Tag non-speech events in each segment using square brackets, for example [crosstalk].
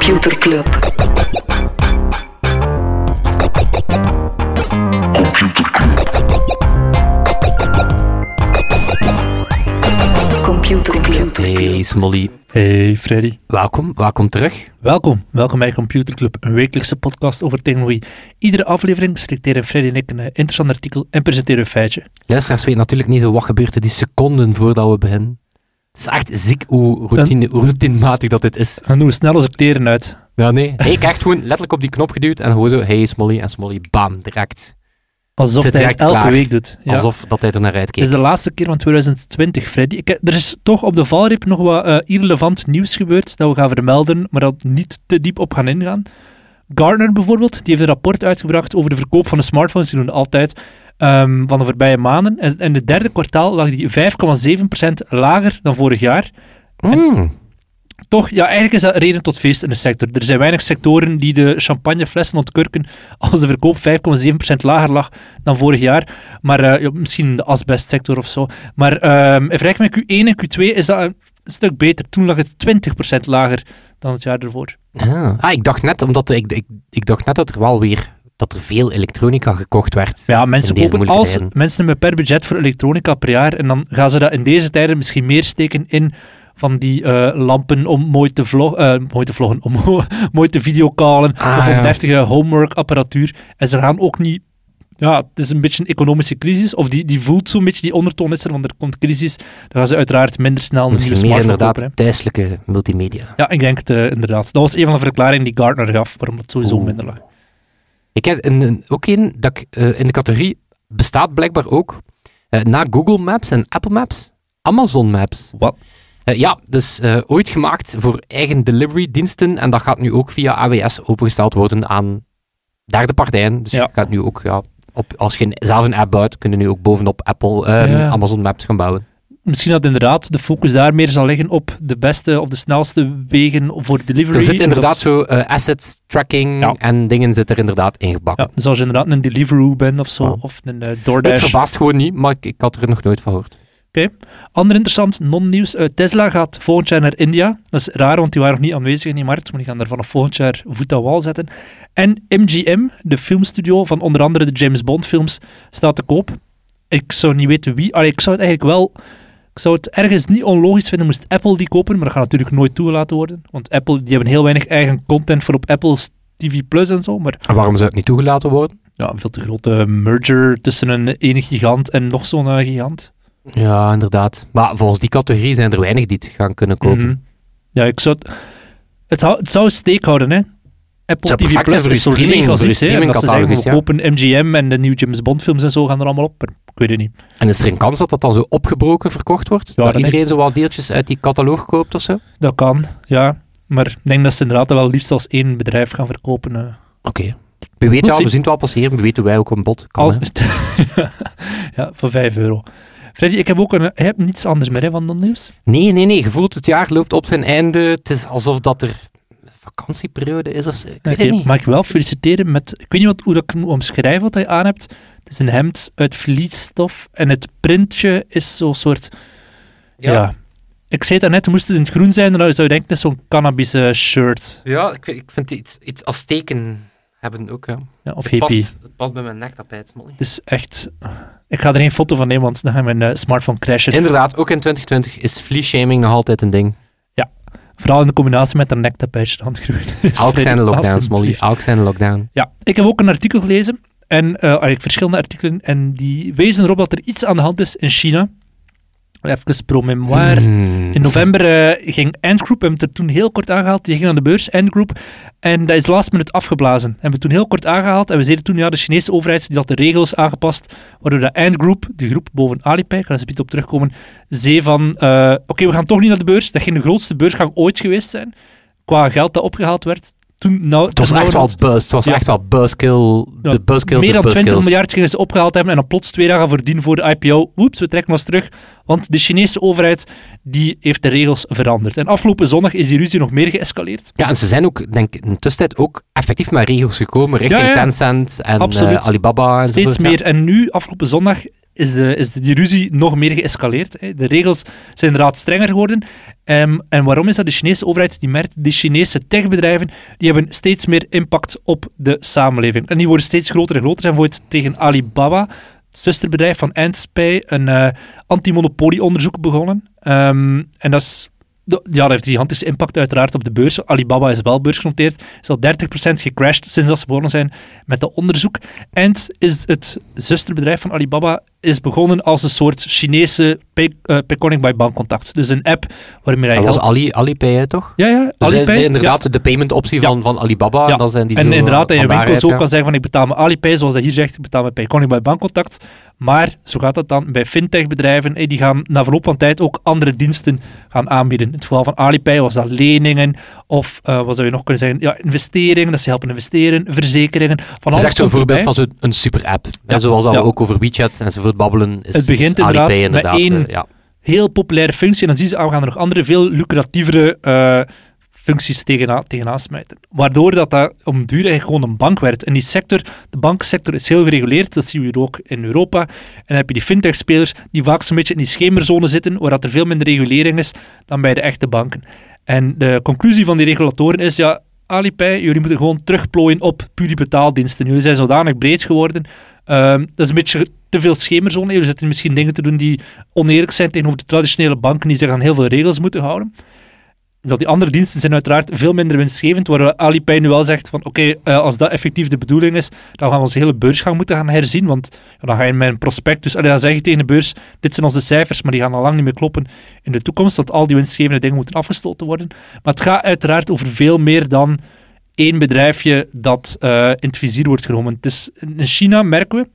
Computer Club. Computer Club. Hey Smolly, Hey Freddy. welkom, welkom terug. Welkom, welkom bij Computer Club, een wekelijkse podcast over technologie. Iedere aflevering selecteren Freddy en ik een eh, interessant artikel en presenteren een feitje. Luisteraars weten natuurlijk niet zo wat gebeurt er die seconden voordat we beginnen. Het is echt ziek hoe, routine, hoe routinematig dat dit is. Doen we snel onze kleren uit. Ja, nee. Hey, ik heb echt gewoon letterlijk op die knop geduwd en gewoon zo, hey Smolly, en Smolly, bam, direct. Alsof hij het elke klaar. week doet. Ja. Alsof dat hij er naar Het uitkeek. is de laatste keer van 2020, Freddy. Ik, er is toch op de valreep nog wat eh, irrelevant nieuws gebeurd dat we gaan vermelden, maar dat niet te diep op gaan ingaan. Gartner bijvoorbeeld, die heeft een rapport uitgebracht over de verkoop van de smartphones. Die doen altijd ehm, van de voorbije maanden. En in het derde kwartaal lag die 5,7% lager dan vorig jaar. Mm. Toch, ja, eigenlijk is dat een reden tot feest in de sector. Er zijn weinig sectoren die de champagneflessen ontkurken als de verkoop 5,7% lager lag dan vorig jaar. Maar eh, ja, misschien de asbestsector of zo. Maar ehm in vergelijking met Q1 en Q2 is dat een stuk beter. Toen lag het 20% lager dan het jaar ervoor. Ah. ah, ik dacht net, omdat ik, ik, ik dacht net dat er wel weer dat er veel elektronica gekocht werd. Ja, mensen kopen als tijden. mensen hebben per budget voor elektronica per jaar en dan gaan ze dat in deze tijden misschien meer steken in van die eh, lampen om mooi te, vlog, eh, mooi te vloggen, om [laughs] mooi te videocallen Ah, of om ja. deftige homework apparatuur. En ze gaan ook niet ja, het is een beetje een economische crisis, of die, die voelt zo'n beetje die ondertoon is er, want er komt crisis. Dan gaan ze uiteraard minder snel een nieuwe Misschien meer smartphone inderdaad kopen. hè. thuiselijke multimedia. Ja, ik denk het eh, inderdaad. Dat was een van de verklaringen die Gartner gaf, waarom het sowieso Oeh. minder lag. Ik heb een, een- ook een dat ik eh, in de categorie bestaat blijkbaar ook eh, na Google Maps en Apple Maps, Amazon Maps. Wat? Eh, ja, dus ooit gemaakt voor eigen delivery diensten en dat gaat nu ook via AWS opengesteld worden aan derde partijen. Dus Ja. je gaat nu ook, ja, op, als je zelf een app bouwt, kun je nu ook bovenop Apple, eh, Ja. Amazon Maps gaan bouwen. Misschien dat inderdaad de focus daar meer zal liggen op de beste of de snelste wegen voor delivery. Er zit inderdaad zo eh, assets tracking Ja. en dingen zit er inderdaad ingebakken. Ja, dus als je inderdaad een Deliveroo bent of zo, Ja. of een Het DoorDash. verbaast gewoon niet, maar ik, ik had er nog nooit van gehoord. Ander interessant non-nieuws. eh, Tesla gaat volgend jaar naar India. Dat is raar, want die waren nog niet aanwezig in die markt, maar die gaan daar vanaf volgend jaar voet aan wal zetten. En MGM, de filmstudio van onder andere de James Bond films, staat te koop. Ik zou niet weten wie. Allee, ik zou het eigenlijk wel... Ik zou het ergens niet onlogisch vinden moest Apple die kopen, maar dat gaat natuurlijk nooit toegelaten worden. Want Apple, die hebben heel weinig eigen content voor op Apple's TV Plus en zo, maar En waarom zou het niet toegelaten worden? ja, een veel te grote merger tussen een ene gigant en nog zo'n eh, gigant. Ja, inderdaad. Maar volgens die categorie zijn er weinig die het gaan kunnen kopen. Mhm. Ja, ik zou het... Het zou steek houden, hè. Apple TV Plus voor is streaming- voor hè. En dat ze zeggen, we kopen MGM en de nieuwe James Bond films en zo gaan er allemaal op. Maar ik weet het niet. En is er een kans dat dat dan zo opgebroken verkocht wordt? Ja, dat iedereen zo wat deeltjes uit die catalogus koopt of zo? Oké. Dat kan, ja. Maar ik denk dat ze inderdaad wel liefst als één bedrijf gaan verkopen. eh. Weet We'll wel, see. we zien het wel passeren. Wie weten wij ook een bod kan. als... [laughs] ja, voor 5 euro. Freddy, ik heb ook een... Je hebt niets anders meer, hè, van dat nieuws? Nee, nee, nee. Je voelt het jaar loopt op zijn einde. Het is alsof dat er vakantieperiode is of zo. Ik weet het niet. Mag ik wel feliciteren met... Ik weet niet wat, hoe dat ik moet omschrijven wat je aan hebt. Het is een hemd uit vliesstof en het printje is zo'n soort... Ja. Ik zei het net, moest het in het groen zijn, dan zou je denken, is zo'n cannabis eh, shirt. Ja, ik, vind- ik vind iets, iets als teken hebben ook. Ja. Ja, of Het hippie. past, het past bij mijn nektapijt. Het is echt... Ik ga er geen foto van nemen, want dan gaat mijn eh, smartphone crashen. Inderdaad, ook in 2020 is flea shaming nog altijd een ding. Vooral in de combinatie met een nektapijtje. [laughs] Dus Elk zijn [laughs] de lockdowns, Molly. Elk zijn de lockdown. Ja, ik heb ook een artikel gelezen. En eigenlijk verschillende artikelen. En die wezen erop dat er iets aan de hand is in China. Even pro-memoire. Hmm. In november eh, ging Ant Group, we hebben het er toen heel kort aangehaald, die ging aan de beurs, Ant Group, en dat is last minute afgeblazen. Hebben we toen heel kort aangehaald en we zeiden toen, ja, de Chinese overheid die had de regels aangepast, waardoor de Ant Group, de groep boven Alipay, ik ga er eens op terugkomen, zei van, eh, oké, we gaan toch niet naar de beurs, dat ging de grootste beursgang ooit geweest zijn, qua geld dat opgehaald werd. Toen, nou, Het was echt wel buzz. Het was Ja. echt wel buzzkill. Ja, De buzzkill meer de dan 20 buzzkills. miljard gingen ze opgehaald hebben en dan plots twee dagen voordien voor de IPO, woeps, we trekken ons terug, want de Chinese overheid die heeft de regels veranderd. En afgelopen zondag is die ruzie nog meer geëscaleerd. Ja, en ze zijn ook, denk ik, in de tussentijd ook effectief met regels gekomen richting Ja. Tencent en eh, Alibaba. Steeds enzovoort, ja. meer. En nu, afgelopen zondag, is, de, is de, die ruzie nog meer geëscaleerd. Hè. De regels zijn inderdaad strenger geworden. Ehm, en waarom is dat? De Chinese overheid die merkt, die Chinese techbedrijven, die hebben steeds meer impact op de samenleving. En die worden steeds groter en groter. Zijn bijvoorbeeld tegen Alibaba, het zusterbedrijf van Antspy, een uh, antimonopolieonderzoek begonnen. Ehm, en dat is ja, heeft gigantische impact uiteraard op de beurs. Alibaba is wel beursgenoteerd, is al 30% gecrashed sinds dat ze begonnen zijn met dat onderzoek. En is het zusterbedrijf van Alibaba is begonnen als een soort Chinese pay, uh, Payconic by bankcontact. Dus een app waarmee hij Dat was Ali, Alipay, toch? Ja, ja. Dus Alipay, inderdaad ja. de payment optie van, van Alibaba. Ja. En, dan zijn die en inderdaad, dat je winkel zo kan zeggen van ik betaal met Alipay, zoals hij hier zegt, ik betaal met Payconic bij bankcontact. Maar zo gaat dat dan bij fintech-bedrijven. eh, Die gaan na verloop van tijd ook andere diensten gaan aanbieden. In het geval van Alipay was dat leningen of uh, wat zou je nog kunnen zeggen? Ja, investeringen, dat ze helpen investeren, verzekeringen. Van Het is echt zo'n voorbeeld van zo'n super-app. En zoals dat we ook over WeChat enzovoort babbelen, is, Het begint is inderdaad Alipay met één eh, ja. heel populaire functie. En dan zien ze, ah, we gaan er nog andere, veel lucratievere eh, functies tegenaan, tegenaan smijten. Waardoor dat, dat om duur eigenlijk gewoon een bank werd. En die sector, de bankensector is heel gereguleerd. Dat zien we hier ook in Europa. En dan heb je die fintech-spelers die vaak zo'n beetje in die schemerzone zitten, waar dat er veel minder regulering is dan bij de echte banken. En de conclusie van die regulatoren is, ja, Alipay, jullie moeten gewoon terugplooien op puur die betaaldiensten. Jullie zijn zodanig breed geworden. Ehm, dat is een beetje te veel schemerzone. Jullie zitten misschien dingen te doen die oneerlijk zijn tegenover de traditionele banken die zich aan heel veel regels moeten houden. Die andere diensten zijn uiteraard veel minder winstgevend, waar Alipay nu wel zegt van oké, eh, als dat effectief de bedoeling is, dan gaan we onze hele beursgang moeten gaan herzien, want dan ga je met een prospectus, allee, dan zeg je tegen de beurs, dit zijn onze cijfers, maar die gaan al lang niet meer kloppen in de toekomst, dat al die winstgevende dingen moeten afgestoten worden. Maar het gaat uiteraard over veel meer dan één bedrijfje dat eh, in het vizier wordt genomen. Het is, in China merken we,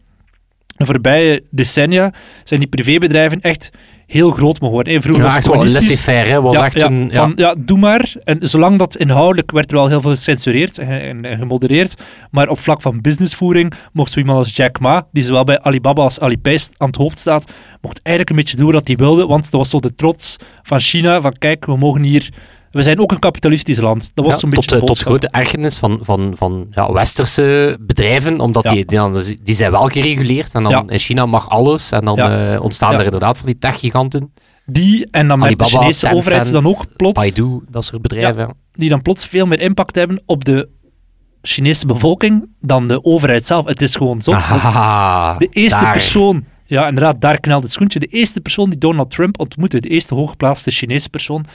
de voorbije decennia zijn die privébedrijven echt heel groot mogen worden. Hey, vroeger Ja, was het communistisch. laissez-faire, hè. Was Ja, echt ja, een... Ja. van, ja, doe maar. En zolang dat inhoudelijk werd er wel heel veel gecensureerd en, en, en gemodereerd, maar op vlak van businessvoering mocht zo iemand als Jack Ma, die zowel bij Alibaba als Alipay aan het hoofd staat, mocht eigenlijk een beetje doen wat hij wilde, want dat was zo de trots van China, van kijk, we mogen hier... We zijn ook een kapitalistisch land. Dat was Ja, zo'n tot, beetje eh, de tot boodschap. grote ergernis van, van, van ja, westerse bedrijven, omdat Ja. die, die, die zijn wel gereguleerd. En dan in China mag alles. En dan eh, ontstaan er inderdaad van die techgiganten. Die, en dan met de Alibaba, Chinese Tencent, overheid dan ook plots Baidu, dat soort bedrijven. die dan plots veel meer impact hebben op de Chinese bevolking dan de overheid zelf. Het is gewoon zot. De eerste daar. persoon, ja inderdaad, daar knelt het schoentje. De eerste persoon die Donald Trump ontmoette, de eerste hooggeplaatste Chinese persoon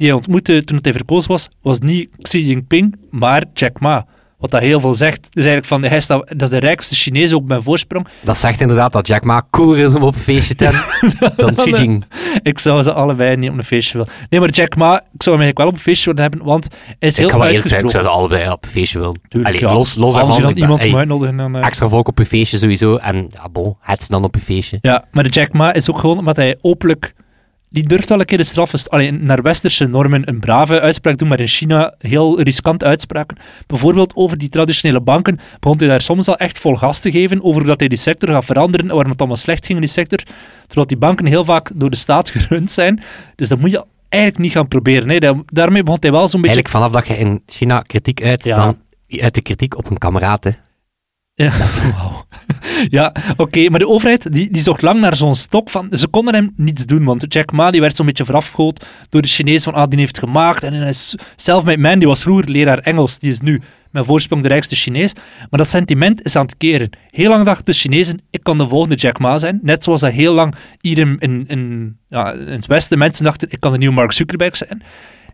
die hij ontmoette toen hij verkozen was, was niet Xi Jinping, maar Jack Ma. Wat dat heel veel zegt, is eigenlijk van, hij dat is de rijkste Chinees ook bij voorsprong. Dat zegt inderdaad dat Jack Ma cooler is om op een feestje te hebben [laughs] dan Xi Jinping. Ik zou ze allebei niet op een feestje willen. Nee, maar Jack Ma, ik zou hem eigenlijk wel op een feestje willen hebben, want hij is Ik heel kan ik uitgesproken. zou ze allebei op een feestje willen. Tuurlijk, Allee, ja. los, los Als je dan ik iemand om uitnodigen, dan... eh, extra volk op een feestje sowieso. En ja, bon, het dan op een feestje. Ja, maar de Jack Ma is ook gewoon omdat hij openlijk... Die durft wel een keer de straf... Alleen naar westerse normen een brave uitspraak doen, maar in China heel riskante uitspraken. Bijvoorbeeld over die traditionele banken begon hij daar soms al echt vol gas te geven over dat hij die sector gaat veranderen en waarom het allemaal slecht ging in die sector. Terwijl die banken heel vaak door de staat [laughs] gerund zijn. Dus dat moet je eigenlijk niet gaan proberen. Nee, daarmee begon hij wel zo'n beetje... Eigenlijk vanaf dat je in China kritiek uit, Ja. dan uit de kritiek op een kameraad. hè. Ja, [laughs] ja oké, maar de overheid die, die zocht lang naar zo'n stok van... Ze konden hem niets doen, want Jack Ma die werd zo'n beetje verafgoed door de Chinees van, ah, die heeft gemaakt. En hij is die was vroeger leraar Engels, die is nu met voorsprong de rijkste Chinees. Maar dat sentiment is aan het keren. Heel lang dachten de Chinezen, ik kan de volgende Jack Ma zijn. Net zoals dat heel lang hier in, in, in, ja, in het Westen mensen dachten, ik kan de nieuwe Mark Zuckerberg zijn.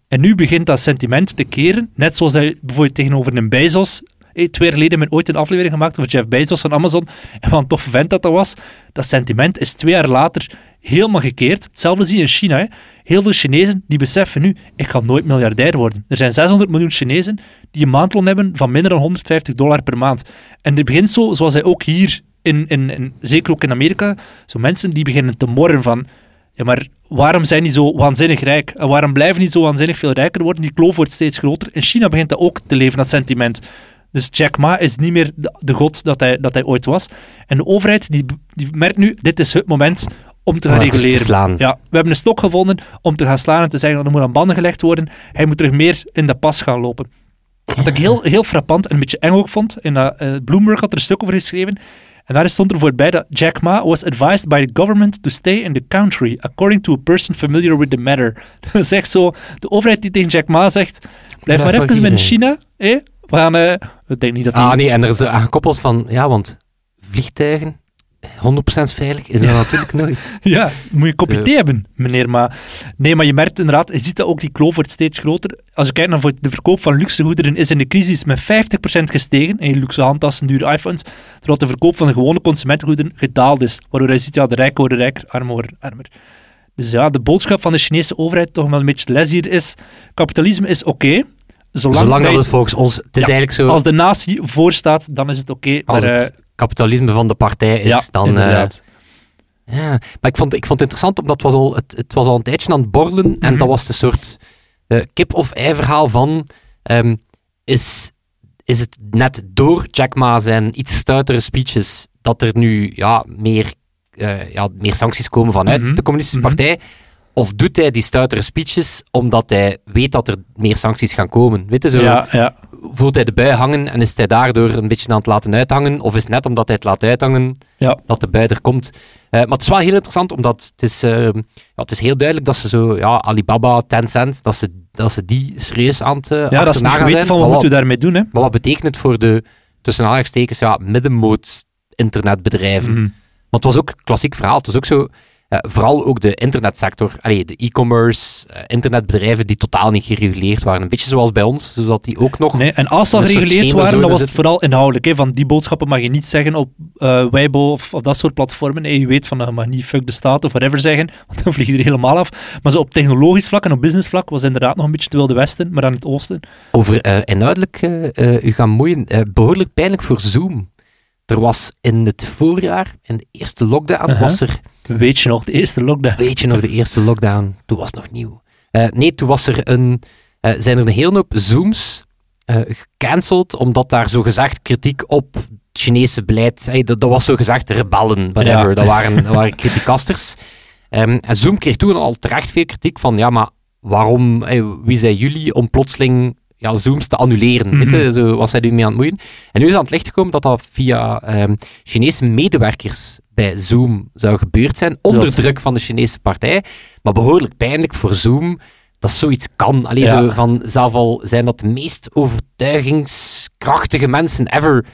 En nu begint dat sentiment te keren. Net zoals hij bijvoorbeeld tegenover een Bezos Hey, twee jaar geleden hebben we ooit een aflevering gemaakt over Jeff Bezos van Amazon. En wat een toffe vent dat dat was. Dat sentiment is twee jaar later helemaal gekeerd. Hetzelfde zie je in China. Hè. Heel veel Chinezen die beseffen nu, ik ga nooit miljardair worden. Er zijn 600 miljoen Chinezen die een maandloon hebben van minder dan 150 dollar per maand. En dit begint zo, zoals hij ook hier, in, in, in, zeker ook in Amerika, zo mensen die beginnen te morren van... Ja, maar waarom zijn die zo waanzinnig rijk? En waarom blijven die zo waanzinnig veel rijker worden? Die kloof wordt steeds groter. In China begint dat ook te leven, dat sentiment. Dus Jack Ma is niet meer de, de god dat hij, dat hij ooit was. En de overheid die, die merkt nu, dit is het moment om te gaan te reguleren. Ja, we hebben een stok gevonden om te gaan slaan en te zeggen dat er moet aan banden gelegd worden. Hij moet terug meer in de pas gaan lopen. Wat ik heel, heel frappant en een beetje eng ook vond, in dat, eh, Bloomberg had er een stuk over geschreven, En daar stond er voorbij dat Jack Ma was advised by the government to stay in the country, according to a person familiar with the matter. [laughs] Dat is echt zo, de overheid die tegen Jack Ma zegt, blijf maar even in. China, hè? We gaan, eh, ik denk niet dat die... Ah nee, en er is aangekoppeld van, ja, want vliegtuigen, 100% veilig is dat [laughs] natuurlijk nooit. Ja, moet je kopie Zo. thee hebben, meneer. Maar nee, maar je merkt inderdaad, je ziet dat ook die kloof wordt steeds groter. Als je kijkt naar de verkoop van luxegoederen is in de crisis met 50% gestegen. En luxe handtassen, dure iPhones. Terwijl de verkoop van de gewone consumentengoederen gedaald is. Waardoor je ziet, ja, de rijken worden rijker, armen worden armer. Dus ja, de boodschap van de Chinese overheid toch wel een beetje les hier is, kapitalisme is oké. Zolang Zolang dat het volgens ons, het is Ja, eigenlijk zo, als de natie voorstaat, dan is het oké. als maar, het eh, kapitalisme van de partij is, ja, dan... eh, inderdaad. Ja, maar ik vond, ik vond het interessant, omdat het was al, het, het was al een tijdje aan het borrelen en Mhm. dat was een soort eh, kip-of-ei-verhaal van ehm, is, is het net door Jack Ma zijn iets stoutere speeches dat er nu ja, meer, ja, meer sancties komen vanuit Mhm. de communistische Mhm. partij? Of doet hij die stoutere speeches omdat hij weet dat er meer sancties gaan komen? Weet je, zo, ja, ja. voelt hij de bui hangen en is hij daardoor een beetje aan het laten uithangen? Of is het net omdat hij het laat uithangen Ja. dat de bui er komt? Eh, maar het is wel heel interessant, omdat het is, eh, ja, het is heel duidelijk dat ze zo, ja, Alibaba, Tencent, dat ze, dat ze die serieus aan het uh, ja, dat is niet weten van wat moeten we daarmee doen. Hè? Maar wat betekent het voor de, tussen aanhalingstekens, ja, middenmoot internetbedrijven? Mhm. Want het was ook een klassiek verhaal. Het was ook zo, eh, vooral ook de internetsector, allee, de e-commerce, eh, internetbedrijven die totaal niet gereguleerd waren. Een beetje zoals bij ons, zodat die ook nog... Nee, en als ze gereguleerd waren, dan was het vooral inhoudelijk. Hè, van die boodschappen mag je niet zeggen op eh Weibo of, of dat soort platformen. Je weet van, je mag niet fuck de staat of whatever zeggen, [laughs] want dan vlieg je er helemaal af. Maar zo op technologisch vlak en op business vlak was het inderdaad nog een beetje te wilde westen, maar aan het oosten. Over inhoudelijk u gaan moeien, eh, behoorlijk pijnlijk voor Zoom. Er was in het voorjaar, in de eerste lockdown, Uh-huh. was er, Weet je nog, de eerste lockdown. weet je nog, de eerste lockdown, toen was het nog nieuw. Eh, nee, toen was er een, eh, zijn er een hele hoop Zooms eh, gecanceld, omdat daar zogezegd kritiek op Chinese beleid, dat, dat was zogezegd rebellen, whatever, Ja. dat waren, [laughs] dat waren kritiekasters. Ehm, en Zoom kreeg toen al terecht veel kritiek van, ja, maar waarom, wie zijn jullie om plotseling ja, Zooms te annuleren? Weet je, zo was hij nu mee aan het moeien. En nu is aan het licht gekomen dat dat via ehm, Chinese medewerkers bij Zoom zou gebeurd zijn, onder Zot. druk van de Chinese partij. Maar behoorlijk pijnlijk voor Zoom dat zoiets kan. Alleen Ja. zo van, zelf al zijn dat de meest overtuigingskrachtige mensen ever.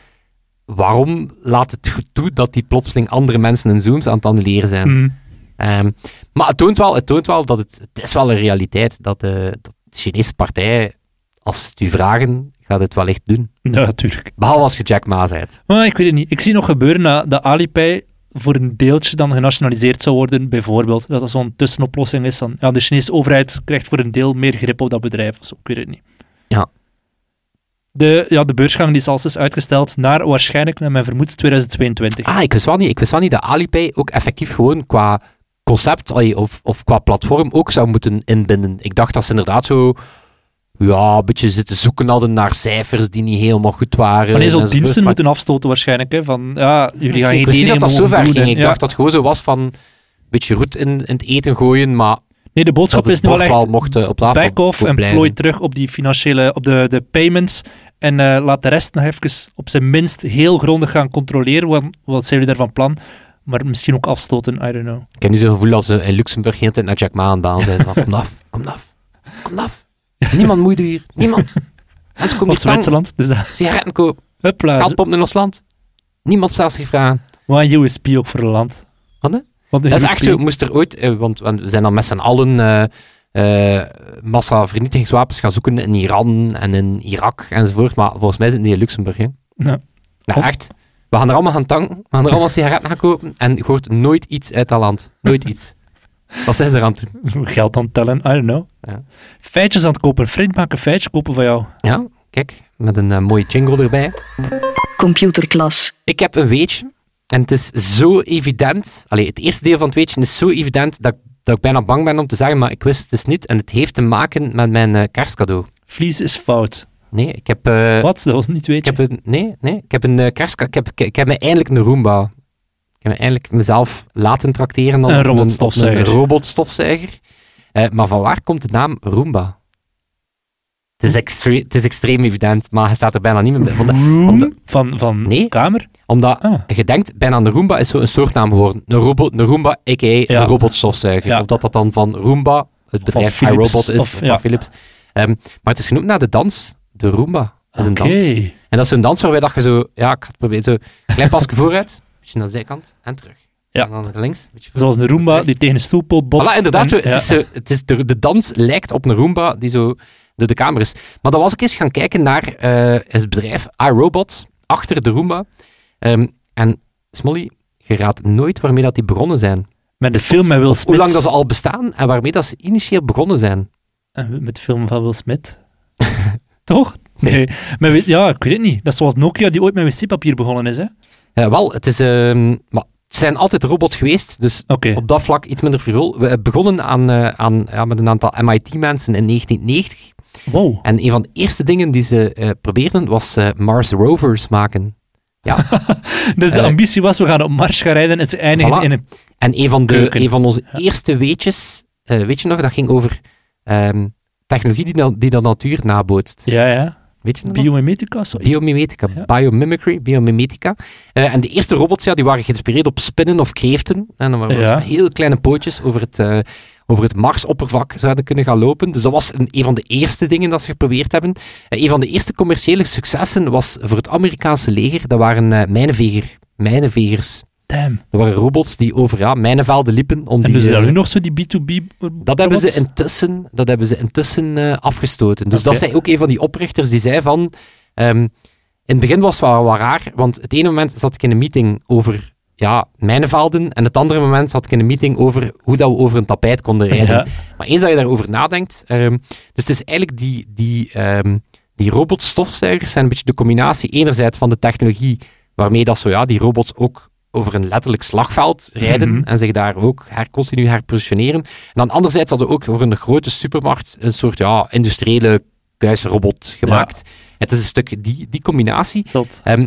Waarom laat het goed toe dat die plotseling andere mensen in Zooms aan het annuleren zijn? Mhm. Ehm, maar het toont wel, het toont wel dat het, het is wel een realiteit dat de, dat de Chinese partij, als ze het u vragen, gaat het wellicht doen. Ja, natuurlijk. Behalve als je Jack Ma bent. Maar ik weet het niet. Ik zie nog gebeuren dat, dat Alipay voor een deeltje dan genationaliseerd zou worden, bijvoorbeeld. Dat dat zo'n tussenoplossing is. Dan, ja, de Chinese overheid krijgt voor een deel meer grip op dat bedrijf. of zo. Ik weet het niet. Ja. De, ja, de beursgang die is al eens uitgesteld naar waarschijnlijk, naar mijn vermoeden, 2022. Ah, ik wist wel niet, ik wist wel niet dat Alipay ook effectief gewoon qua concept allee, of, of qua platform ook zou moeten inbinden. Ik dacht dat ze inderdaad zo ja, een beetje zitten zoeken hadden naar cijfers die niet helemaal goed waren. Maar nee, zo enzovoort. diensten Maar moeten afstoten waarschijnlijk. Hè, van, ja, jullie gaan ik geen wist niet dat dat zo ver doen, ging. Ik Ja. dacht dat het gewoon zo was van een beetje roet in, in het eten gooien, maar Nee, de boodschap is nu wel echt wel mocht eh, op back-off en plooi terug op die financiële, op de, de payments. En eh, laat de rest nog even op zijn minst heel grondig gaan controleren. Wat, wat zijn jullie daarvan plan? Maar misschien ook afstoten, I don't know. Ik heb nu zo'n gevoel dat ze in Luxemburg geen tijd naar Jack Ma aan het baan zijn. Van, [laughs] kom af, kom af, kom af. Niemand moeide hier, niemand. [laughs] Mensen komen tang, Zwitserland. Dus dat, sigaretten kopen, hupla, geld pompen in ons land. Niemand stelt zich vragen. wat een USP ook voor een land. Wat, Dat is echt zo, moest er ooit, eh, want we zijn dan met z'n allen eh, eh, massa vernietigingswapens gaan zoeken in Iran en in Irak enzovoort, maar volgens mij zit het niet in Luxemburg. Hè. Ja, Oh. echt. We gaan er allemaal gaan tanken, we gaan er allemaal sigaretten gaan kopen en je hoort nooit iets uit dat land. Nooit [laughs] iets. Wat zijn ze er aan het [laughs] doen? Geld aan het tellen, I don't know. Ja. Feitjes aan het kopen. Vriend maakt een feitje kopen van jou. Ja, kijk, met een eh, mooie jingle erbij. computerklas, Ik heb een weetje en het is zo evident. Allee, het eerste deel van het weetje is zo evident dat, dat ik bijna bang ben om te zeggen, maar ik wist het dus niet. En het heeft te maken met mijn eh, kerstcadeau. Vlies is fout. Nee, ik heb... eh, Wat? Dat was niet Ik weet je. heb een, nee, nee, ik heb een kerstca- ik heb, ik, ik heb me eindelijk een Roomba. Ik heb me eindelijk mezelf laten tracteren dan Een robotstofzuiger. Een robotstofzuiger. Eh, maar van waar komt de naam Roomba? Het is, extre- het is extreem evident, maar je staat er bijna niet meer bij. Van, van Nee. kamer? omdat Ah. je denkt, bijna een Roomba is zo een soortnaam geworden. Een, robot, een Roomba, a.k.a. Ja. een robotstofzuiger. Ja. Of dat dat dan van Roomba, het bedrijf Philips, iRobot is, of- of, ja. van Philips. Ehm, maar het is genoemd naar de dans, de Roomba. is een dans. En dat is zo'n dans waarbij dat je zo, ja, ik ga het proberen, zo een klein pasje [laughs] vooruit, beetje naar de zijkant en terug. Ja. En dan naar links. Zoals een Roomba die tegen een stoelpoot botst. Voilà, inderdaad. Zo, en- het is, zo, het is de, de dans lijkt op een Roomba die zo door de kamer is. Maar dan was ik eens gaan kijken naar eh, het bedrijf iRobot, achter de Roomba. Ehm, en Smolly, je raadt nooit waarmee dat die begonnen zijn. Met de film met Will Smith. Hoe lang dat ze al bestaan en waarmee dat ze initieel begonnen zijn. Eh, Met de film van Will Smith. [laughs] Toch? Nee. Maar weet- ja, ik weet het niet. Dat is zoals Nokia die ooit met wc-papier begonnen is, hè? Eh, wel, het, is, ehm, maar het zijn altijd robots geweest, dus op dat vlak iets minder frivol. We hebben begonnen aan, eh, aan, ja, met een aantal MIT-mensen in 1990. Wow. En een van de eerste dingen die ze eh, probeerden was eh, Mars rovers maken. [laughs] Dus de Eh, ambitie was, we gaan op Mars gaan rijden en ze eindigen Voilà. in een... En een van, de, Keuken. een van onze Ja. eerste weetjes, eh, weet je nog, dat ging over ehm, technologie die, de- die de natuur nabootst. Ja, ja. Weet je? Biomimetica. Biomimetica, Ja. biomimicry, biomimetica. Eh, en de eerste robots ja, die waren geïnspireerd op spinnen of kreeften. En dan waren Ja. heel kleine pootjes over het, eh, over het Marsoppervlak zouden kunnen gaan lopen. Dus dat was een, een van de eerste dingen dat ze geprobeerd hebben. Eh, een van de eerste commerciële successen was voor het Amerikaanse leger. Dat waren mijnenveger, mijnenvegers. Damn. Dat waren robots die over ja, mijnenvelden liepen. Om En die, dus eh, dan nu nog zo die B2B dat hebben ze intussen, dat hebben ze intussen eh, afgestoten. Dus dat zei ook een van die oprichters die zei van... ehm, in het begin was het wel wat raar, want het ene moment zat ik in een meeting over ja, mijnenvelden en het andere moment zat ik in een meeting over hoe dat we over een tapijt konden rijden. Ja. Maar eens dat je daarover nadenkt... ehm, dus het is eigenlijk die, die, ehm, die robotstofzuigers zijn een beetje de combinatie enerzijds van de technologie waarmee dat zo, ja, die robots ook over een letterlijk slagveld rijden Mhm. en zich daar ook her, continu herpositioneren. En dan anderzijds hadden we ook voor een grote supermarkt een soort ja, industriële kuisrobot gemaakt. Het is een stuk die, die combinatie. Ehm,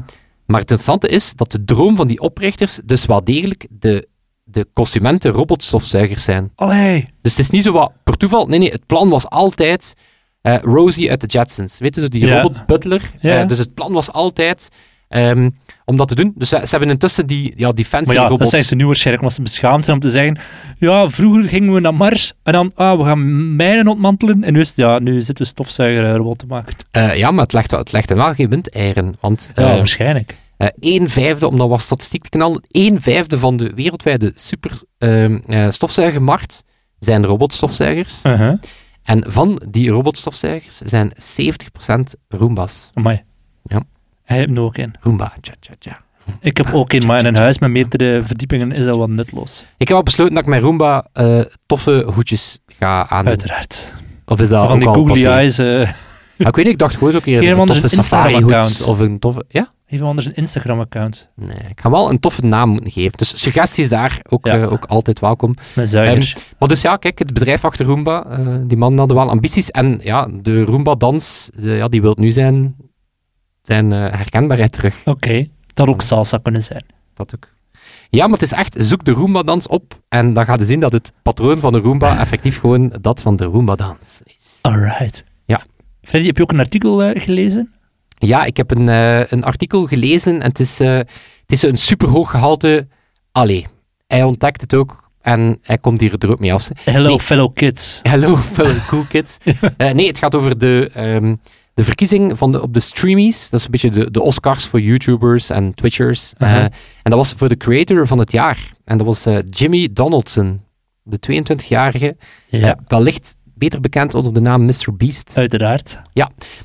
maar het interessante is dat de droom van die oprichters dus wel degelijk de, de consumenten robotstofzuigers zijn. Allee. Dus het is niet zo wat per toeval. Nee, nee, het plan was altijd eh, Rosie uit de Jetsons. Weet je, zo die Ja. robot butler. Ja. Eh, dus het plan was altijd ehm, om dat te doen. Dus ze, ze hebben intussen die, ja, die fancy Maar ja, dat zijn ze nu waarschijnlijk omdat ze beschaamd zijn om te zeggen ja, vroeger gingen we naar Mars en dan, ah, we gaan mijnen ontmantelen en nu is ja, nu zitten we stofzuigerrobot te maken. Eh, ja, maar het legt, wel- het legt wel geen windeieren. Want Ja, eh, waarschijnlijk. eh, een vijfde, om dan wat statistiek te knallen, een vijfde van de wereldwijde super ehm, eh, stofzuigermarkt zijn robotstofzuigers. En van die robotstofzuigers zijn 70% Roombas. Amai. Ja. Hij hem ook in. Roomba, tja, tja, tja. Ik heb ook in, maar in een huis met meerdere verdiepingen is dat wat nutloos. Ik heb al besloten dat ik met Roomba eh, toffe hoedjes ga aan. Uiteraard. Of is dat van ook die al googly eyes. eh Maar ik weet niet, ik dacht gewoon zo een keer een toffe een safari Instagram-account. hoed of een toffe... Ja? even anders een Instagram-account. Nee, ik ga wel een toffe naam moeten geven. Dus suggesties daar ook, Ja. eh, ook altijd welkom. Dat is mijn zuiger. Maar dus ja, kijk, het bedrijf achter Roomba, die man hadden wel ambities. En ja, de Roomba-dans, ja, die wil nu zijn, zijn eh, herkenbaarheid terug. Oké. Dat ook salsa kunnen zijn. Dat ook. Ja, maar het is echt, zoek de Roomba-dans op en dan ga je zien dat het patroon van de Roomba [laughs] effectief gewoon dat van de Roomba-dans is. Alright. Ja. Freddy, heb je ook een artikel eh, gelezen? Ja, ik heb een, eh, een artikel gelezen en het is, eh, het is een superhoog gehalte... Allee, hij ontdekt het ook en hij komt hier er ook mee af. Hello, Nee. fellow kids. Hello, fellow [laughs] cool kids. [laughs] Nee, het gaat over de, ehm, de verkiezing van de, op de streamies. Dat is een beetje de, de Oscars voor YouTubers en Twitchers. Eh, Uh-huh. en dat was voor de creator van het jaar. En dat was eh, Jimmy Donaldson, de 22-jarige. Ja, eh, wellicht beter bekend onder de naam Mr. Beast. uiteraard.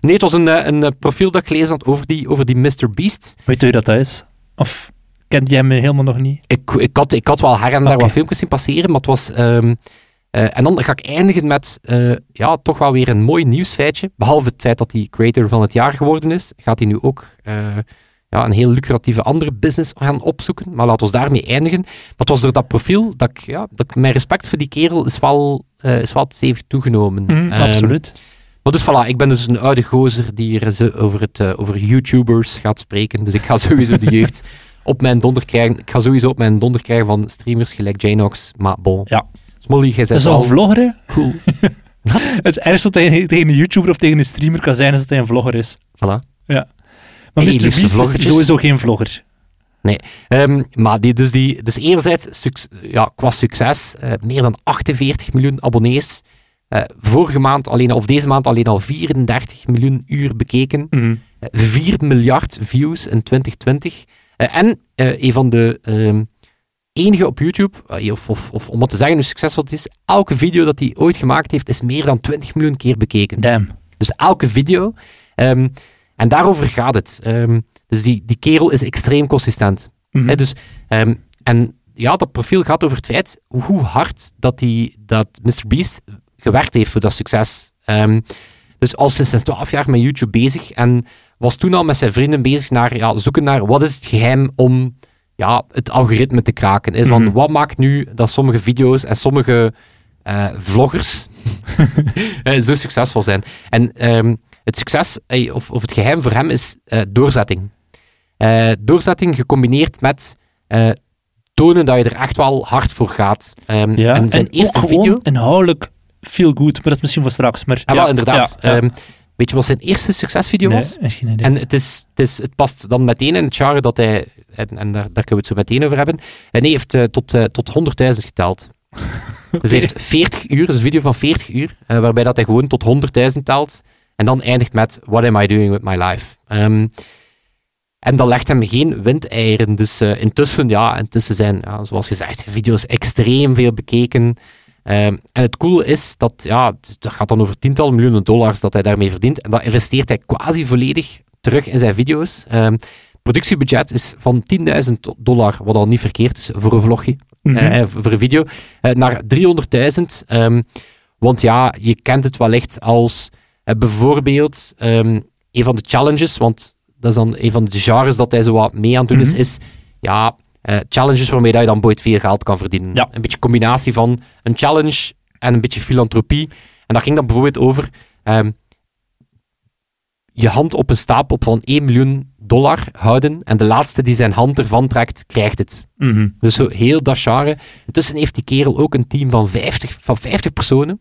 Nee, het was een, een profiel dat ik gelezen had over die, over die Mr. Beast. Weet je wie dat is? Of kent jij hem helemaal nog niet? Ik, ik, had, ik had wel her en daar wat filmpjes zien passeren, maar het was... ehm, eh, en dan ga ik eindigen met eh, ja, toch wel weer een mooi nieuwsfeitje. Behalve het feit dat hij creator van het jaar geworden is, gaat hij nu ook eh, ja, een heel lucratieve andere business gaan opzoeken. Maar laten we daarmee eindigen. Maar het was door dat profiel dat ik, ja, dat ik mijn respect voor die kerel is wel, is wel stevig toegenomen. Mm, Ehm, absoluut. maar dus voilà, ik ben dus een oude gozer die hier eh, over, het, over YouTubers gaat spreken. Dus ik ga sowieso de jeugd [laughs] op mijn donder krijgen. Ik ga sowieso op mijn donder krijgen van streamers gelijk Janox. Maar bon. Ja. Smolly, jij bent is al vlogger, cool. [laughs] Het ergste dat je tegen een YouTuber of tegen een streamer kan zijn, is dat hij een vlogger is. Voilà. Ja. Maar Hey, Mr. Beast is sowieso geen vlogger. Ehm, maar die, dus, die, dus enerzijds suc- ja, qua succes, eh, meer dan 48 miljoen abonnees. Eh, vorige maand alleen, of deze maand alleen al 34 miljoen uur bekeken. Mhm. Eh, 4 miljard views in 2020. Eh, en een van de ehm, enige op YouTube, eh, of, of, of om wat te zeggen hoe succesvol het is, elke video dat hij ooit gemaakt heeft, is meer dan 20 miljoen keer bekeken. Damn. Dus elke video. Ehm, en daarover gaat het. Ehm, dus die, die kerel is extreem consistent. Mhm. Dus, ehm, en ja, dat profiel gaat over het feit hoe hard dat, die, dat Mr. Beast gewerkt heeft voor dat succes. Dus al sinds 12 jaar met YouTube bezig en was toen al met zijn vrienden bezig naar ja, zoeken naar wat is het geheim om ja, het algoritme te kraken. Is van, Mhm. wat maakt nu dat sommige video's en sommige eh, vloggers [laughs] eh, zo succesvol zijn. En ehm, het succes, eh, of, of het geheim voor hem is doorzetting. Doorzetting gecombineerd met tonen dat je er echt wel hard voor gaat. Ehm, Ja, en zijn eerste video... inhoudelijk feel good, maar dat is misschien voor straks. Maar, Ja, wel, inderdaad. ja, ja. Ehm, weet je wat zijn eerste succesvideo Nee, was? echt geen idee. En het, is, het, is, het past dan meteen in het genre dat hij, en, en daar, daar kunnen we het zo meteen over hebben, en hij heeft eh, tot, eh, tot 100.000 geteld. [laughs] Dus hij heeft 40 uur, dus een video van 40 uur, eh, waarbij dat hij gewoon tot 100.000 telt, en dan eindigt met What am I doing with my life? Ehm, en dat legt hem geen windeieren. Dus intussen, ja, intussen zijn, ja, zoals gezegd, video's extreem veel bekeken. Ehm, en het coole is dat, ja, dat gaat dan over tientallen miljoenen dollars dat hij daarmee verdient. En dat investeert hij quasi volledig terug in zijn video's. Ehm, productiebudget is van 10.000 dollar, wat al niet verkeerd is voor een vlogje, Mhm. eh, voor een video, eh, naar 300.000. Ehm, want ja, je kent het wellicht als eh, bijvoorbeeld een van de challenges, want dat is dan een van de genres dat hij zo wat mee aan het doen is, Mhm. is ja, eh, challenges waarmee dat je dan ooit veel geld kan verdienen. Ja. Een beetje combinatie van een challenge en een beetje filantropie. En dat ging dan bijvoorbeeld over ehm, je hand op een stapel van 1 miljoen dollar houden en de laatste die zijn hand ervan trekt, krijgt het. Mhm. Dus zo heel dat genre. Intussen heeft die kerel ook een team van 50, van 50 personen.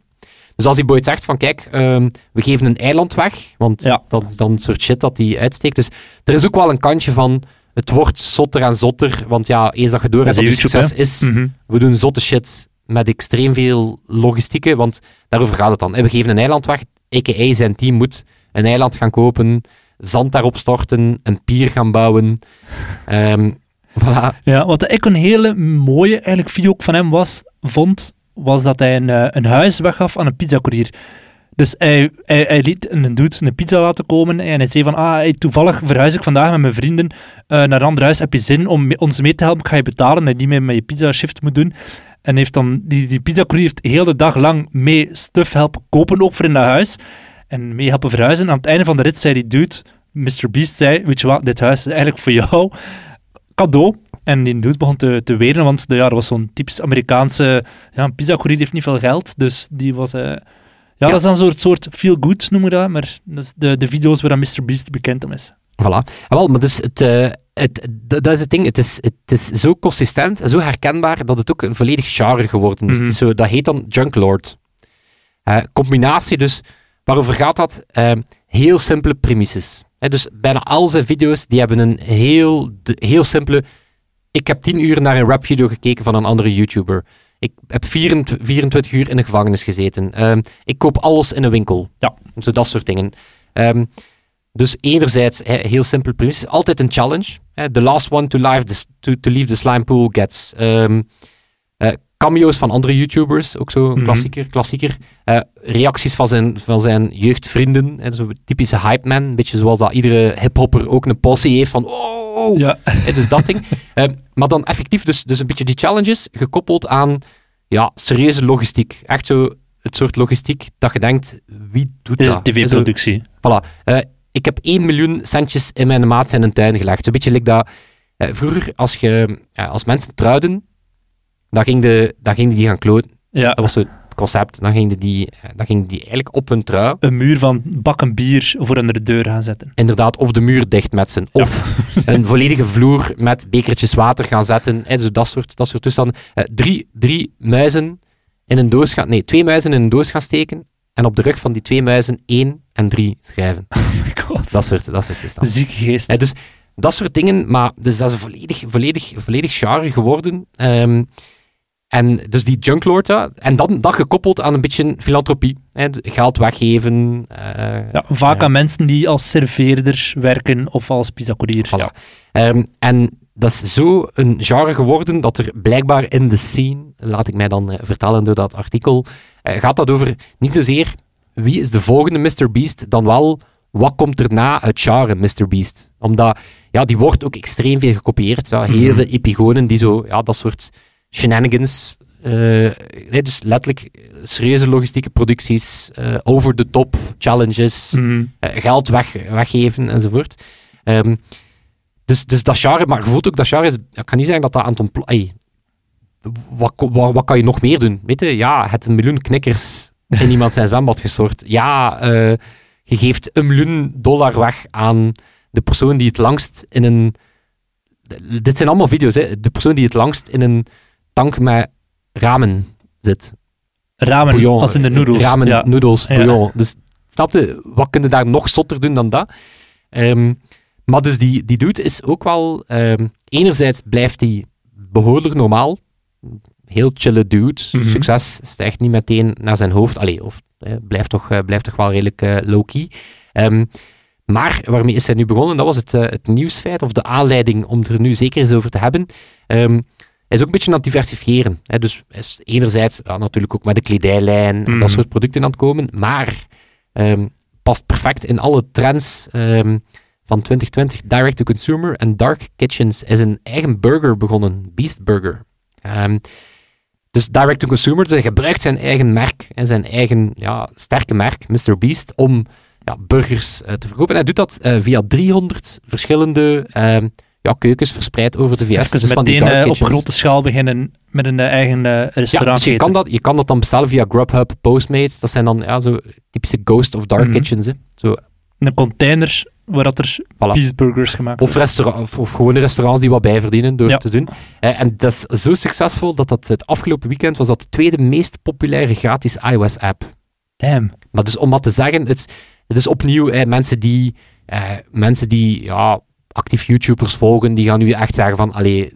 Dus als hij ooit zegt van kijk, ehm, we geven een eiland weg, want Ja. dat is dan een soort shit dat hij uitsteekt. Dus er is ook wel een kantje van, het wordt zotter en zotter, want ja, eens dat je door hebt dat het succes is, Mhm. we doen zotte shit met extreem veel logistieken, want daarover gaat het dan. We geven een eiland weg, a.k.a. zijn team moet een eiland gaan kopen, zand daarop storten, een pier gaan bouwen. [laughs] Ehm voilà. Ja, wat ik een hele mooie eigenlijk video ook van hem was, vond, was dat hij een, eh, een huis weggaf aan een pizzacourier. Dus hij, hij, liet een dude een pizza laten komen en hij zei van, ah, toevallig verhuis ik vandaag met mijn vrienden eh, naar een ander huis. Heb je zin om ons mee te helpen? Ik ga je betalen en niet meer met je pizza shift moet doen. En heeft dan, die, die pizzacourier heeft heel de dag lang mee stuff helpen kopen, ook voor in dat huis. En mee helpen verhuizen. En aan het einde van de rit zei die dude, Mr. Beast zei, weet je wat, dit huis is eigenlijk voor jou. [laughs] Cadeau. En die dude begon te, te wenen, want ja, dat was zo'n typisch Amerikaanse... Ja, een pizzacourier heeft niet veel geld, dus die was... eh, ja, dat is dan een soort, soort feel-good, noemen we dat, maar dat is de, de video's waar Mr. Beast bekend om is. Voilà. Ah, wel, maar dus het, eh, het, dat is het ding. Het is, het is zo consistent en zo herkenbaar dat het ook een volledig genre geworden is. Mhm. Zo, dat heet dan Junk Lord. Eh, combinatie dus, waarover gaat dat? Eh, heel simpele premises. Dus bijna al zijn video's die hebben een heel, heel simpele... Ik heb 10 uur naar een rapvideo gekeken van een andere YouTuber. Ik heb 24, 24 uur in de gevangenis gezeten. Ehm, ik koop alles in een winkel. Ja. Zo dat soort dingen. Ehm, dus enerzijds, heel simpel premies, altijd een challenge. The last one to, live the, to, to leave the slime pool gets. Ehm, eh, cameo's van andere YouTubers, ook zo een Mhm. klassieker. klassieker. Eh, reacties van zijn, van zijn jeugdvrienden. Hè, zo'n typische hype man. Een beetje zoals dat iedere hiphopper ook een possie heeft van oh, Ja. hè, dus dat ding. [laughs] Ehm, maar dan effectief dus, dus een beetje die challenges gekoppeld aan ja, serieuze logistiek. Echt zo het soort logistiek dat je denkt, wie doet Dit is dat? tv-productie. Voilà. Eh, ik heb 1 miljoen centjes in mijn maat zijn tuin gelegd. Zo'n beetje like dat... eh, vroeger, als, je, als mensen trouwden, dan ging, de, dan ging die gaan kloten. Ja. Dat was zo het concept. Dan gingen die, eh, dan gingen die eigenlijk op hun trui, Een muur van bakken bier voor onder de deur gaan zetten. inderdaad, of de muur dichtmetsen. Of [laughs] een volledige vloer met bekertjes water gaan zetten. hè, zo dat, soort, dat soort toestanden. Eh, drie, drie muizen in een doos gaan... Nee, twee muizen in een doos gaan steken en op de rug van die twee muizen 1 en 3 schrijven. [laughs] Oh my god. Dat soort, dat soort toestanden. Zieke geest. Hè, dus dat soort dingen, maar dus dat is volledig, volledig, volledig genre geworden. Ehm, en dus die junklord, en dan dat gekoppeld aan een beetje filantropie. Hè, geld weggeven. eh, ja, vaak ja. aan mensen die als serveerder werken of als pizzacourier. Voilà. Ja. Ehm, en dat is zo een genre geworden dat er blijkbaar in de scene, laat ik mij dan eh, vertellen door dat artikel, eh, gaat dat over niet zozeer wie is de volgende Mr. Beast, dan wel wat komt er na het genre Mr. Beast. Omdat, ja, die wordt ook extreem veel gekopieerd. Ja, heel Mhm. veel epigonen die zo, ja, dat soort shenanigans, eh, nee, dus letterlijk serieuze logistieke producties, eh, over the top challenges, Mhm. eh, geld weg, weggeven enzovoort. Ehm, dus, dus dat genre, maar je voelt ook dat genre is, ik kan niet zeggen dat dat aan het ontplo- ey, wat, wat, wat kan je nog meer doen? Weet je, ja, het een miljoen knikkers in [laughs] iemand zijn zwembad gestort. Ja, je geeft een miljoen dollar weg aan de persoon die het langst in een... Dit zijn allemaal video's, hè. De persoon die het langst in een tank met ramen zit. Ramen, Bouillon, als in de noedels. Ramen, ja. noedels, Ja. bouillon. Dus snap je, wat kun je daar nog zotter doen dan dat? Ehm, maar dus die, die dude is ook wel... ehm, enerzijds blijft hij behoorlijk normaal. Heel chille dude. Mhm. Succes stijgt niet meteen naar zijn hoofd. Allee, of eh, blijft, toch, eh, blijft toch wel redelijk eh, low-key. Ehm, maar waarmee is hij nu begonnen? Dat was het, eh, het nieuwsfeit, of de aanleiding om het er nu zeker eens over te hebben. Is ook een beetje aan het diversifiëren. Hè? Dus is enerzijds ja, natuurlijk ook met de kledijlijn en Mhm. dat soort producten aan het komen, maar ehm, past perfect in alle trends ehm, van 2020. Direct-to-consumer en Dark Kitchens is een eigen burger begonnen, Beast Burger. Ehm, dus direct-to-consumer, dus hij gebruikt zijn eigen merk, en zijn eigen ja, sterke merk, Mr. Beast, om ja, burgers eh, te verkopen. En hij doet dat eh, via 300 verschillende ja, keukens verspreid over de VS. Even dus meteen eh, op grote schaal beginnen met een eh, eigen eh, Ja, restaurant. dus je kan, dat, je kan dat dan bestellen via Grubhub, Postmates. Dat zijn dan ja, zo typische Ghost of Dark Mhm. Kitchens. Hè. Zo, Een container waar dat er Voilà. cheeseburgers gemaakt of, worden. restaurant, of, of gewone restaurants die wat bijverdienen door Ja. het te doen. Eh, en dat is zo succesvol dat dat het afgelopen weekend was dat de tweede meest populaire gratis iOS-app. Damn. Maar dus om wat te zeggen, het, het is opnieuw eh, mensen die, eh, mensen die ja, actief YouTubers volgen, die gaan nu echt zeggen van, allee,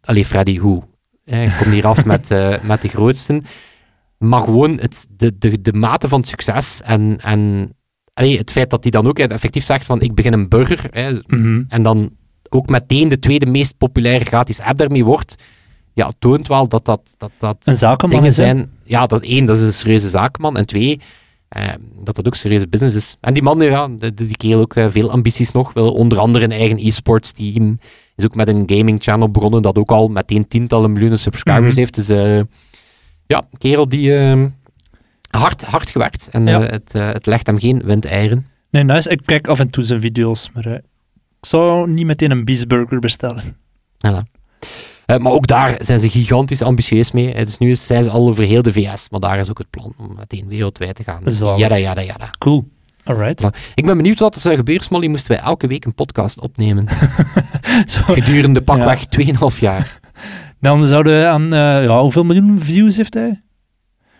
allee Freddy, hoe? Eh, ik kom hier af [laughs] met, eh, met de grootsten. Maar gewoon het, de, de, de mate van succes en, en allee, het feit dat hij dan ook effectief zegt van, ik begin een burger, Mhm. en dan ook meteen de tweede meest populaire gratis app daarmee wordt, ja, toont wel dat dat, dat, dat Een zakenman dingen is, zijn. Ja, dat één, dat is een serieuze zakenman. En twee, dat dat ook serieuze business is. En die man, ja, die, die kerel ook eh, veel ambities nog. Wil onder andere een eigen e-sports team. Is ook met een gaming channel begonnen dat ook al meteen tientallen miljoenen subscribers Mhm. heeft. Dus eh, ja, kerel die eh, hard, hard gewerkt. En Ja. eh, het, het legt hem geen windeieren. Nee, nice. Ik kijk af en toe zijn video's, maar ik zou niet meteen een beastburger bestellen. Voilà. Eh, maar ook daar zijn ze gigantisch ambitieus mee. Dus nu is, zijn ze al over heel de VS, maar daar is ook het plan om meteen wereldwijd te gaan. Zalig. Jada, jada, jada. Cool. Alright. Maar ik ben benieuwd wat er zou gebeuren, Smolly, moesten wij elke week een podcast opnemen. [laughs] Zo, Gedurende pakweg 2,5 jaar. [laughs] dan zouden we aan... eh, ja, hoeveel miljoen views heeft hij?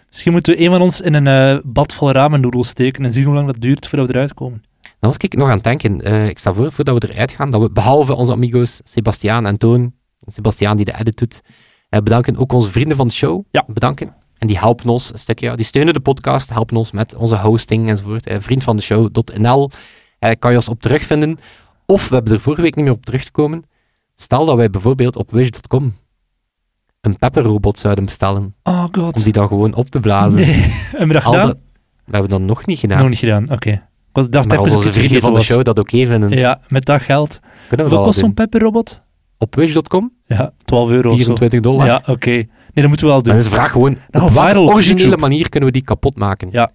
Misschien moeten we een van ons in een eh, bad vol ramennoedels steken en zien hoe lang dat duurt voordat we eruit komen. Dan was ik nog aan het denken. ik stel voor, voordat we eruit gaan, dat we behalve onze amigos Sebastiaan en Toon, Sebastiaan die de edit doet, eh, bedanken ook onze vrienden van de show. Ja. Bedanken. En die helpen ons een stukje, ja, die steunen de podcast, helpen ons met onze hosting enzovoort. Eh, vriend van de show.nl eh, kan je ons op terugvinden. Of, we hebben er vorige week niet meer op teruggekomen, stel dat wij bijvoorbeeld op wish.com een pepperrobot zouden bestellen, Oh om god. die dan gewoon op te blazen. Nee. [laughs] Hebben we dat Al gedaan? dat- we hebben dat nog niet gedaan. Nog niet gedaan, oké. Ik dacht maar even als onze vrienden van de show dat oké vinden, was. Ja, met dat geld. al kost zo'n pepperrobot? Op wish.com, Ja, 12 euro of zo. 24 dollar. Ja, oké. Nee, dat moeten we wel doen. Dan is de vraag gewoon, Nou, op welke op originele YouTube. manier kunnen we die kapot maken? Ja.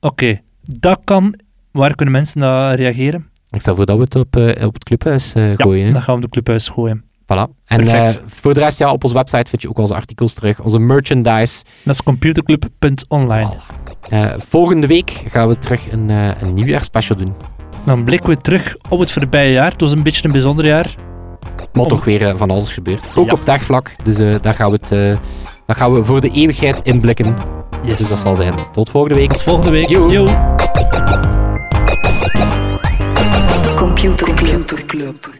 Oké, dat kan. Waar kunnen mensen naar reageren? Ik stel voor dat we het op, eh, op het clubhuis eh, Ja, gooien. hè. dan gaan we de clubhuis gooien. Voilà. En eh, voor de rest, ja, op onze website vind je ook onze artikels terug, onze merchandise. Dat is computerclub.online. Voilà. Volgende week gaan we terug een, eh een nieuwjaarsspecial doen. Dan blikken we terug op het voorbije jaar. Het was een beetje een bijzonder jaar. Maar toch weer eh, van alles gebeurt. Ook op dagvlak. Dus eh, daar, gaan we het, eh, daar gaan we voor de eeuwigheid inblikken. Dus dat zal zijn. Tot volgende week. Tot volgende week. Yo. Computer Club.